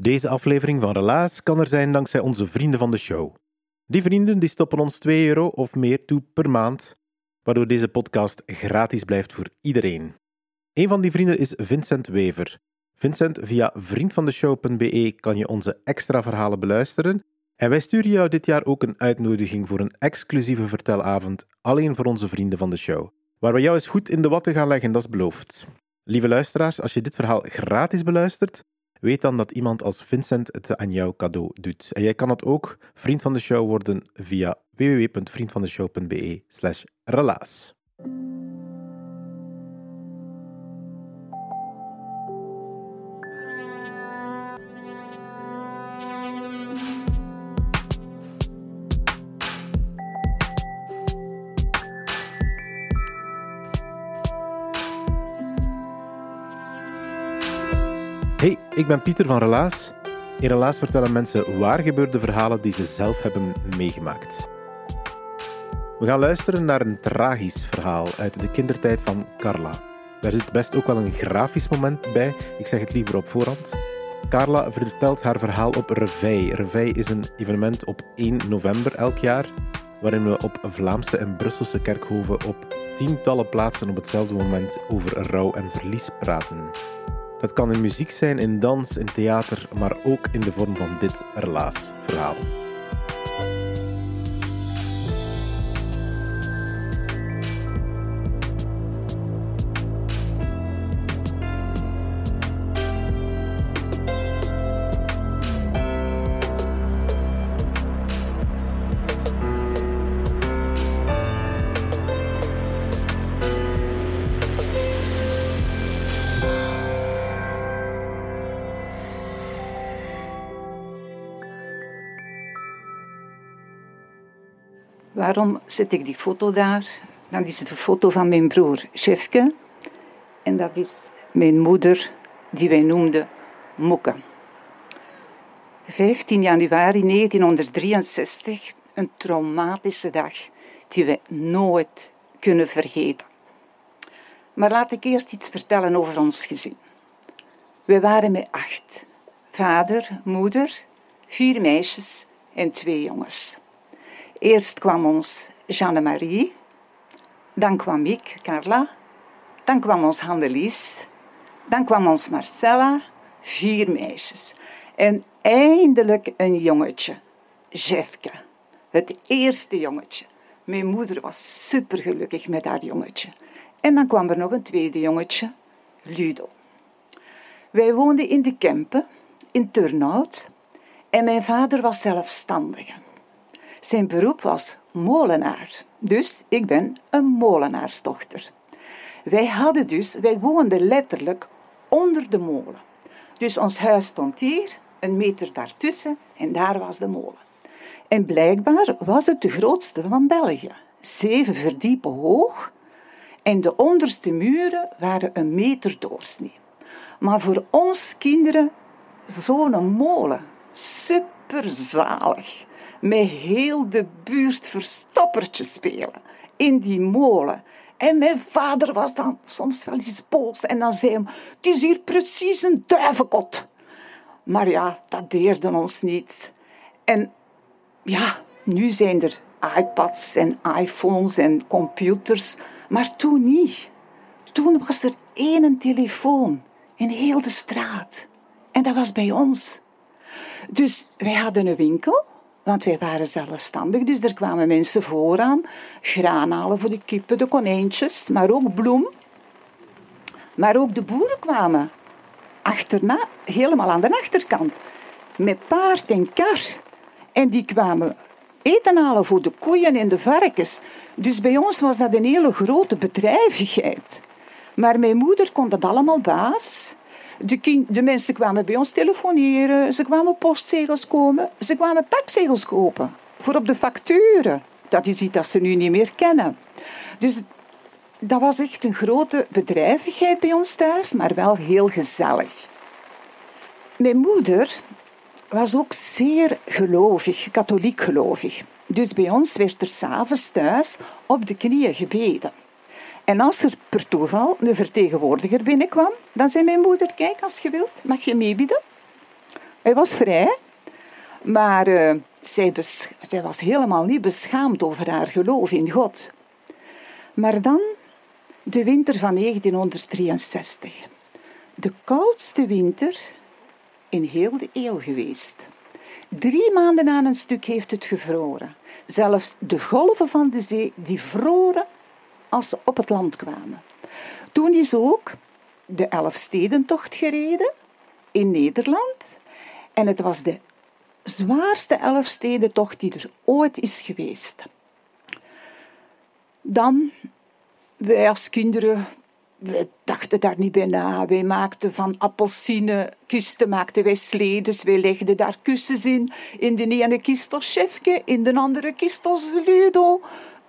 Deze aflevering van Relaas kan er zijn dankzij onze vrienden van de show. Die vrienden die stoppen ons 2 euro of meer toe per maand, waardoor deze podcast gratis blijft voor iedereen. Een van die vrienden is Vincent Wever. Vincent, via vriendvandeshow.be kan je onze extra verhalen beluisteren. En wij sturen jou dit jaar ook een uitnodiging voor een exclusieve vertelavond alleen voor onze vrienden van de show. Waar we jou eens goed in de watten gaan leggen, dat is beloofd. Lieve luisteraars, als je dit verhaal gratis beluistert, weet dan dat iemand als Vincent het aan jou cadeau doet. En jij kan het ook vriend van de show worden via www.vriendvandeshow.be slash. Hey, ik ben Pieter van Relaas. In Relaas vertellen mensen waar gebeurde verhalen die ze zelf hebben meegemaakt. We gaan luisteren naar een tragisch verhaal uit de kindertijd van Carla. Daar zit best ook wel een grafisch moment bij, ik zeg het liever op voorhand. Carla vertelt haar verhaal op Reveil. Reveil is een evenement op 1 november elk jaar, waarin we op Vlaamse en Brusselse kerkhoven op tientallen plaatsen op hetzelfde moment over rouw en verlies praten. Dat kan in muziek zijn, in dans, in theater, maar ook in de vorm van dit relaas Waarom zet ik die foto daar? Dan is het een foto van mijn broer Chefke. En dat is mijn moeder, die wij noemden Mokke. 15 januari 1963, een traumatische dag die we nooit kunnen vergeten. Maar laat ik eerst iets vertellen over ons gezin. We waren met acht. Vader, moeder, vier meisjes en twee jongens. Eerst kwam ons Jeanne-Marie, dan kwam ik, Carla, dan kwam ons Handelies, dan kwam ons Marcella, vier meisjes. En eindelijk een jongetje, Jefke, het eerste jongetje. Mijn moeder was supergelukkig met haar jongetje. En dan kwam er nog een tweede jongetje, Ludo. Wij woonden in de Kempen, in Turnhout, en mijn vader was zelfstandige. Zijn beroep was molenaar. Dus ik ben een molenaarsdochter. Wij hadden dus, wij woonden letterlijk onder de molen. Dus ons huis stond hier, een meter daartussen, en daar was de molen. En blijkbaar was het de grootste van België. Zeven verdiepen hoog en de onderste muren waren een meter doorsnee. Maar voor ons kinderen zo'n molen, superzalig met heel de buurt verstoppertje spelen in die molen. En mijn vader was dan soms wel eens boos en dan zei hij, het is hier precies een duivenkot. Maar ja, dat deerde ons niet. En ja, nu zijn er iPads en iPhones en computers, maar toen niet. Toen was er één telefoon in heel de straat. En dat was bij ons. Dus wij hadden een winkel want wij waren zelfstandig, dus er kwamen mensen vooraan. Graan halen voor de kippen, de konijntjes, maar ook bloem. Maar ook de boeren kwamen achterna, helemaal aan de achterkant. Met paard en kar. En die kwamen eten halen voor de koeien en de varkens. Dus bij ons was dat een hele grote bedrijvigheid. Maar mijn moeder kon dat allemaal baas. De, de mensen kwamen bij ons telefoneren, ze kwamen postzegels komen, ze kwamen taxzegels kopen voor op de facturen. Dat is iets dat ze nu niet meer kennen. Dus dat was echt een grote bedrijvigheid bij ons thuis, maar wel heel gezellig. Mijn moeder was ook zeer gelovig, katholiek gelovig. Dus bij ons werd er s'avonds thuis op de knieën gebeden. En als er per toeval een vertegenwoordiger binnenkwam, dan zei mijn moeder, kijk, als je wilt, mag je meebieden. Hij was vrij, maar uh, zij, was helemaal niet beschaamd over haar geloof in God. Maar dan de winter van 1963. De koudste winter in heel de eeuw geweest. Drie maanden aan een stuk heeft het gevroren. Zelfs de golven van de zee die vroren als ze op het land kwamen. Toen is ook de Elfstedentocht gereden in Nederland. En het was de zwaarste Elfstedentocht die er ooit is geweest. Dan, wij als kinderen, we dachten daar niet bij na. Wij maakten van appelsinenkisten maakten wij sledes. Wij legden daar kussens in. In de ene kist als in de andere kist als ludo.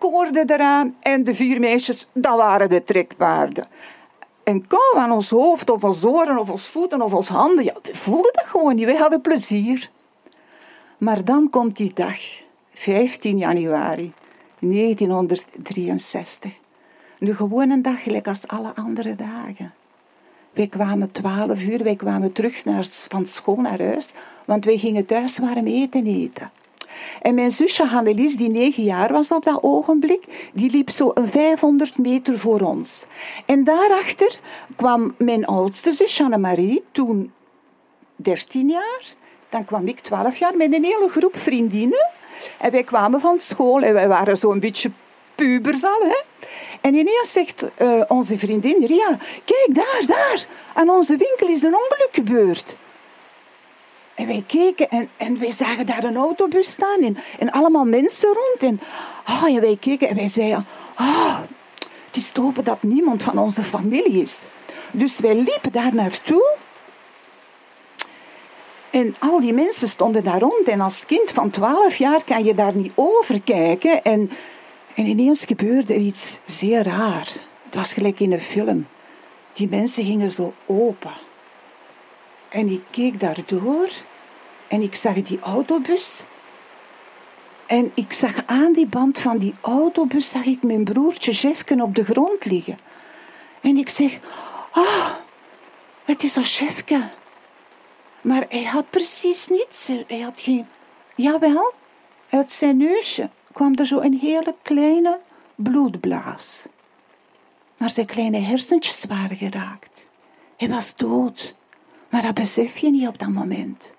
Koorden eraan en de vier meisjes, dat waren de trekpaarden. En kou aan ons hoofd, of ons oren, of ons voeten, of ons handen. Ja, we voelden dat gewoon niet. Wij hadden plezier. Maar dan komt die dag, 15 januari 1963. Een gewone dag, gelijk als alle andere dagen. Wij kwamen twaalf uur, wij kwamen terug naar, van school naar huis, want wij gingen thuis warm eten eten. En mijn zusje Hannelies, die negen jaar was op dat ogenblik, die liep zo een 500 meter voor ons. En daarachter kwam mijn oudste zus, Annemarie, toen 13 jaar. Dan kwam ik 12 jaar met een hele groep vriendinnen. En wij kwamen van school en wij waren zo'n beetje pubers al. Hè? En ineens zegt uh, onze vriendin Ria, kijk daar, daar, aan onze winkel is een ongeluk gebeurd. En wij keken en, en wij zagen daar een autobus staan en, en allemaal mensen rond. En, oh, en wij keken en wij zeiden, oh, het is te hopen dat niemand van onze familie is. Dus wij liepen daar naartoe. En al die mensen stonden daar rond. En als kind van 12 jaar kan je daar niet over kijken. En en ineens gebeurde er iets zeer raar. Het was gelijk in een film. Die mensen gingen zo open. En ik keek daardoor en ik zag die autobus. En ik zag aan die band van die autobus, zag ik mijn broertje Jefken op de grond liggen. En ik zeg, ah, het is een Jefke. Maar hij had precies niets. Hij had geen, jawel, uit zijn neusje kwam er zo een hele kleine bloedblaas. Maar zijn kleine hersentjes waren geraakt. Hij was dood, maar dat besef je niet op dat moment.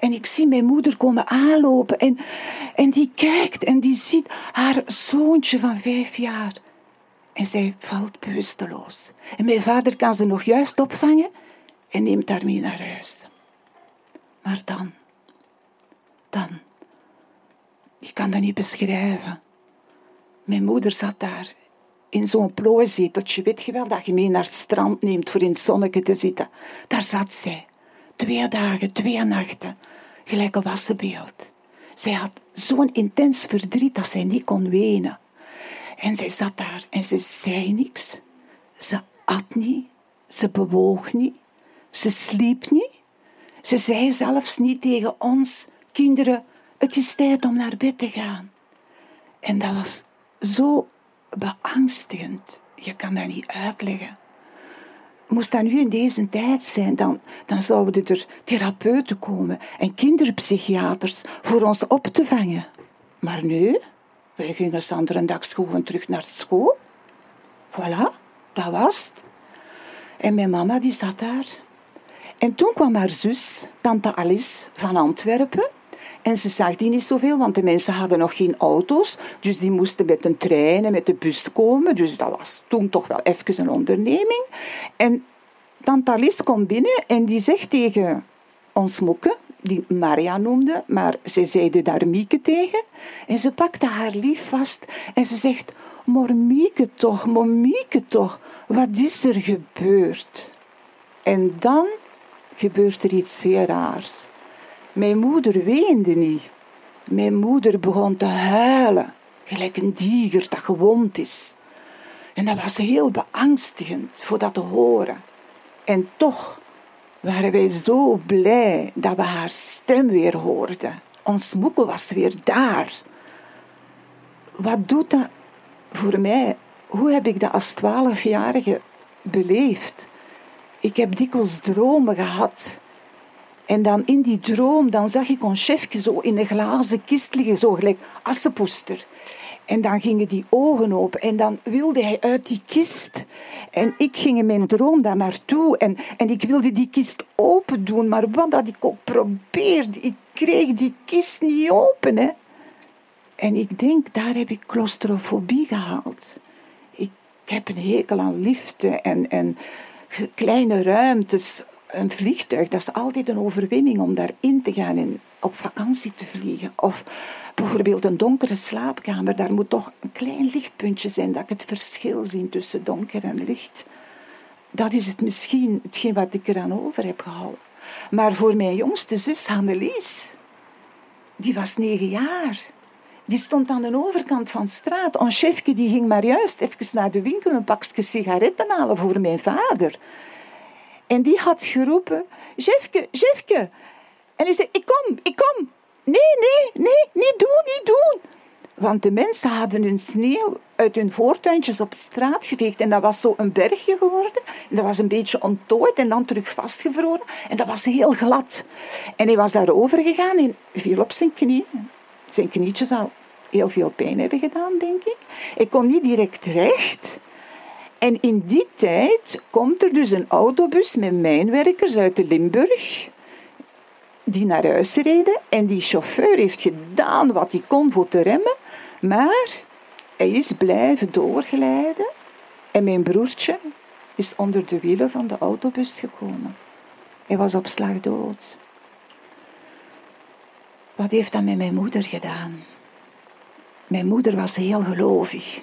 En ik zie mijn moeder komen aanlopen en, en die kijkt en die ziet haar zoontje van vijf jaar. En zij valt bewusteloos. En mijn vader kan ze nog juist opvangen en neemt haar mee naar huis. Maar dan, dan ik kan dat niet beschrijven. Mijn moeder zat daar in zo'n plooizeteltje. Weet je wel dat je mee naar het strand neemt voor in het zonnetje te zitten? Daar zat zij. Twee dagen, twee nachten. Gelijk een wassenbeeld. Zij had zo'n intens verdriet dat zij niet kon wenen. En zij zat daar en ze zei niks. Ze at niet. Ze bewoog niet. Ze sliep niet. Ze zei zelfs niet tegen ons kinderen het is tijd om naar bed te gaan. En dat was zo beangstigend. Je kan dat niet uitleggen. Moest dat nu in deze tijd zijn, dan, dan zouden er therapeuten komen en kinderpsychiaters voor ons op te vangen. Maar nu, wij gingen dag gewoon terug naar school. Voilà, dat was het. En mijn mama die zat daar. En toen kwam haar zus, tante Alice van Antwerpen. En ze zag die niet zoveel, want de mensen hadden nog geen auto's. Dus die moesten met een trein en met de bus komen. Dus dat was toen toch wel even een onderneming. En tante komt binnen en die zegt tegen ons moeke, die Maria noemde, maar ze zeide daar Mieke tegen. En ze pakte haar lief vast en ze zegt, maar Mieke toch, maar Mieke toch, wat is er gebeurd? En dan gebeurt er iets zeer raars. Mijn moeder weende niet. Mijn moeder begon te huilen, gelijk een dier dat gewond is. En dat was heel beangstigend voor dat te horen. En toch waren wij zo blij dat we haar stem weer hoorden. Ons moeke was weer daar. Wat doet dat voor mij? Hoe heb ik dat als twaalfjarige beleefd? Ik heb dikwijls dromen gehad. En dan in die droom dan zag ik ons chefje zo in een glazen kist liggen, zo gelijk assenpoester. En dan gingen die ogen open en dan wilde hij uit die kist. En ik ging in mijn droom daar naartoe en, en ik wilde die kist open doen, maar wat dat ik ook probeerde, ik kreeg die kist niet open. Hè. En ik denk, daar heb ik claustrofobie gehaald. Ik heb een hekel aan liften en, en kleine ruimtes. Een vliegtuig, dat is altijd een overwinning om daarin te gaan en op vakantie te vliegen. Of bijvoorbeeld een donkere slaapkamer, daar moet toch een klein lichtpuntje zijn dat ik het verschil zie tussen donker en licht. Dat is het misschien hetgeen wat ik eraan over heb gehouden. Maar voor mijn jongste zus Hannelies, die was negen jaar. Die stond aan de overkant van de straat. Ons chefje die ging maar juist even naar de winkel een pakje sigaretten halen voor mijn vader. En die had geroepen, chefje, chefje. En hij zei, ik kom, ik kom. Nee, nee, nee, niet doen, niet doen. Want de mensen hadden hun sneeuw uit hun voortuintjes op straat geveegd. En dat was zo een bergje geworden. En dat was een beetje onttooid en dan terug vastgevroren. En dat was heel glad. En hij was daarover gegaan en viel op zijn knie. Zijn knietjes al heel veel pijn hebben gedaan, denk ik. Hij kon niet direct recht. En in die tijd komt er dus een autobus met mijnwerkers uit de Limburg die naar huis reden. En die chauffeur heeft gedaan wat hij kon voor te remmen. Maar hij is blijven doorglijden. En mijn broertje is onder de wielen van de autobus gekomen. Hij was op slag dood. Wat heeft dat met mijn moeder gedaan? Mijn moeder was heel gelovig.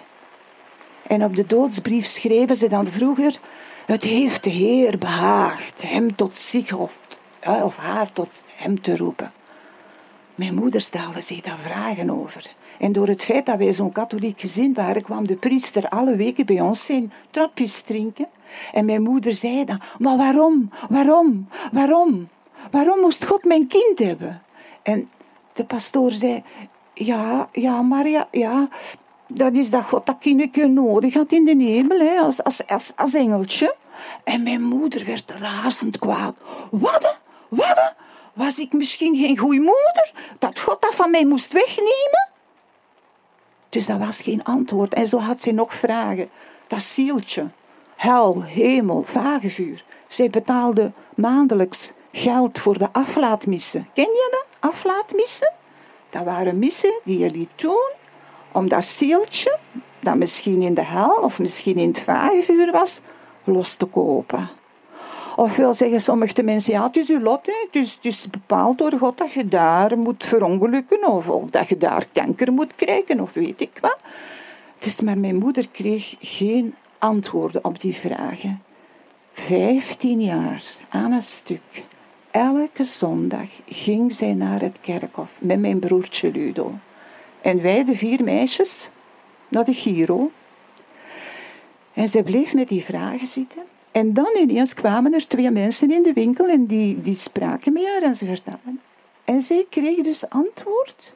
En op de doodsbrief schreven ze dan vroeger: Het heeft de Heer behaagd hem tot zich of, of haar tot hem te roepen. Mijn moeder stelde zich daar vragen over. En door het feit dat wij zo'n katholiek gezin waren, kwam de priester alle weken bij ons zijn trapjes drinken. En mijn moeder zei dan, maar waarom, waarom, waarom? Waarom moest God mijn kind hebben? En de pastoor zei, ja, ja, Maria, ja, dat is dat God dat kindje nodig had in de hemel, als, als, als, als engeltje. En mijn moeder werd razend kwaad. Wat? Wat? Was ik misschien geen goede moeder? Dat God dat van mij moest wegnemen? Dus dat was geen antwoord. En zo had ze nog vragen. Dat zieltje. Hel, hemel, vagevuur. Zij betaalde maandelijks geld voor de aflaatmissen. Ken je dat? Aflaatmissen? Dat waren missen die je liet doen om dat zieltje, dat misschien in de hel of misschien in het vagevuur was, los te kopen. Of wil zeggen sommige mensen, ja, het is uw lot. Het, is, bepaald door God dat je daar moet verongelukken of, of dat je daar kanker moet krijgen of weet ik wat. Dus maar mijn moeder kreeg geen antwoorden op die vragen. Vijftien jaar aan een stuk. Elke zondag ging zij naar het kerkhof met mijn broertje Ludo. En wij, de vier meisjes, naar de Giro. En zij bleef met die vragen zitten. En dan ineens kwamen er twee mensen in de winkel en die, die spraken met haar en ze vertelden. En zij kreeg dus antwoord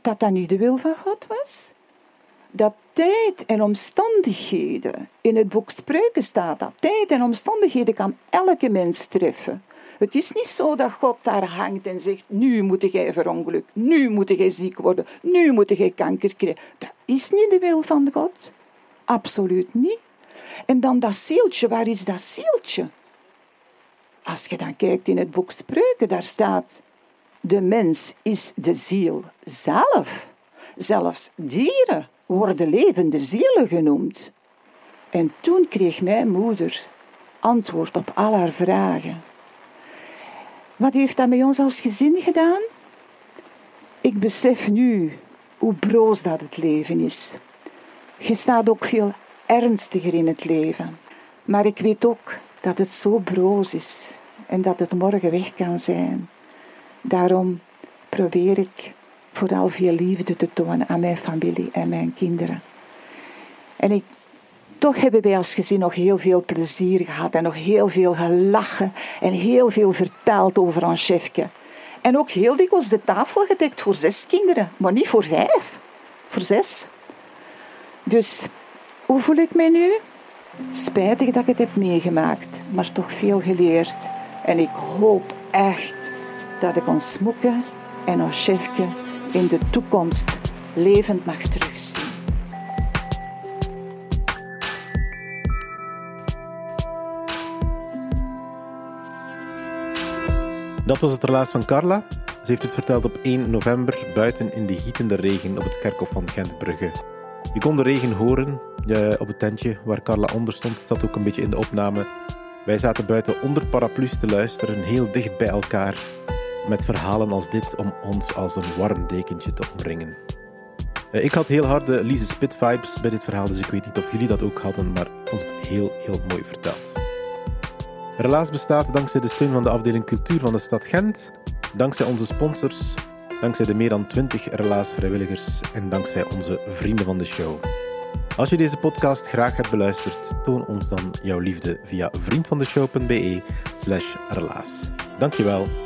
dat dat niet de wil van God was. Dat tijd en omstandigheden, in het boek Spreuken staat dat, tijd en omstandigheden kan elke mens treffen. Het is niet zo dat God daar hangt en zegt, nu moet jij verongeluk, nu moet jij ziek worden, nu moet jij kanker krijgen. Dat is niet de wil van God. Absoluut niet. En dan dat zieltje, waar is dat zieltje? Als je dan kijkt in het boek Spreuken, daar staat, de mens is de ziel zelf. Zelfs dieren worden levende zielen genoemd. En toen kreeg mijn moeder antwoord op al haar vragen. Wat heeft dat met ons als gezin gedaan? Ik besef nu hoe broos dat het leven is. Je staat ook veel ernstiger in het leven. Maar ik weet ook dat het zo broos is en dat het morgen weg kan zijn. Daarom probeer ik vooral veel liefde te tonen aan mijn familie en mijn kinderen. En ik, toch hebben wij als gezin nog heel veel plezier gehad en nog heel veel gelachen en heel veel verteld over ons chefje. En ook heel dikwijls de tafel gedekt voor zes kinderen, maar niet voor vijf, voor zes. Dus hoe voel ik mij nu? Spijtig dat ik het heb meegemaakt, maar toch veel geleerd. En ik hoop echt dat ik ons smoeken en ons chefje in de toekomst levend mag terugzien. Dat was het relaas van Carla. Ze heeft het verteld op 1 november buiten in de gietende regen op het kerkhof van Gentbrugge. Je kon de regen horen op het tentje waar Carla onder stond. Het zat ook een beetje in de opname. Wij zaten buiten onder paraplu's te luisteren, heel dicht bij elkaar, met verhalen als dit om ons als een warm dekentje te omringen. Eh, ik had heel harde Lise Spit vibes bij dit verhaal, dus ik weet niet of jullie dat ook hadden, maar ik vond het heel, heel mooi verteld. Relaas bestaat dankzij de steun van de afdeling cultuur van de stad Gent, dankzij onze sponsors, dankzij de meer dan 20 Relaas vrijwilligers en dankzij onze vrienden van de show. Als je deze podcast graag hebt beluisterd, toon ons dan jouw liefde via vriendvandeshow.be slash relaas. Dankjewel.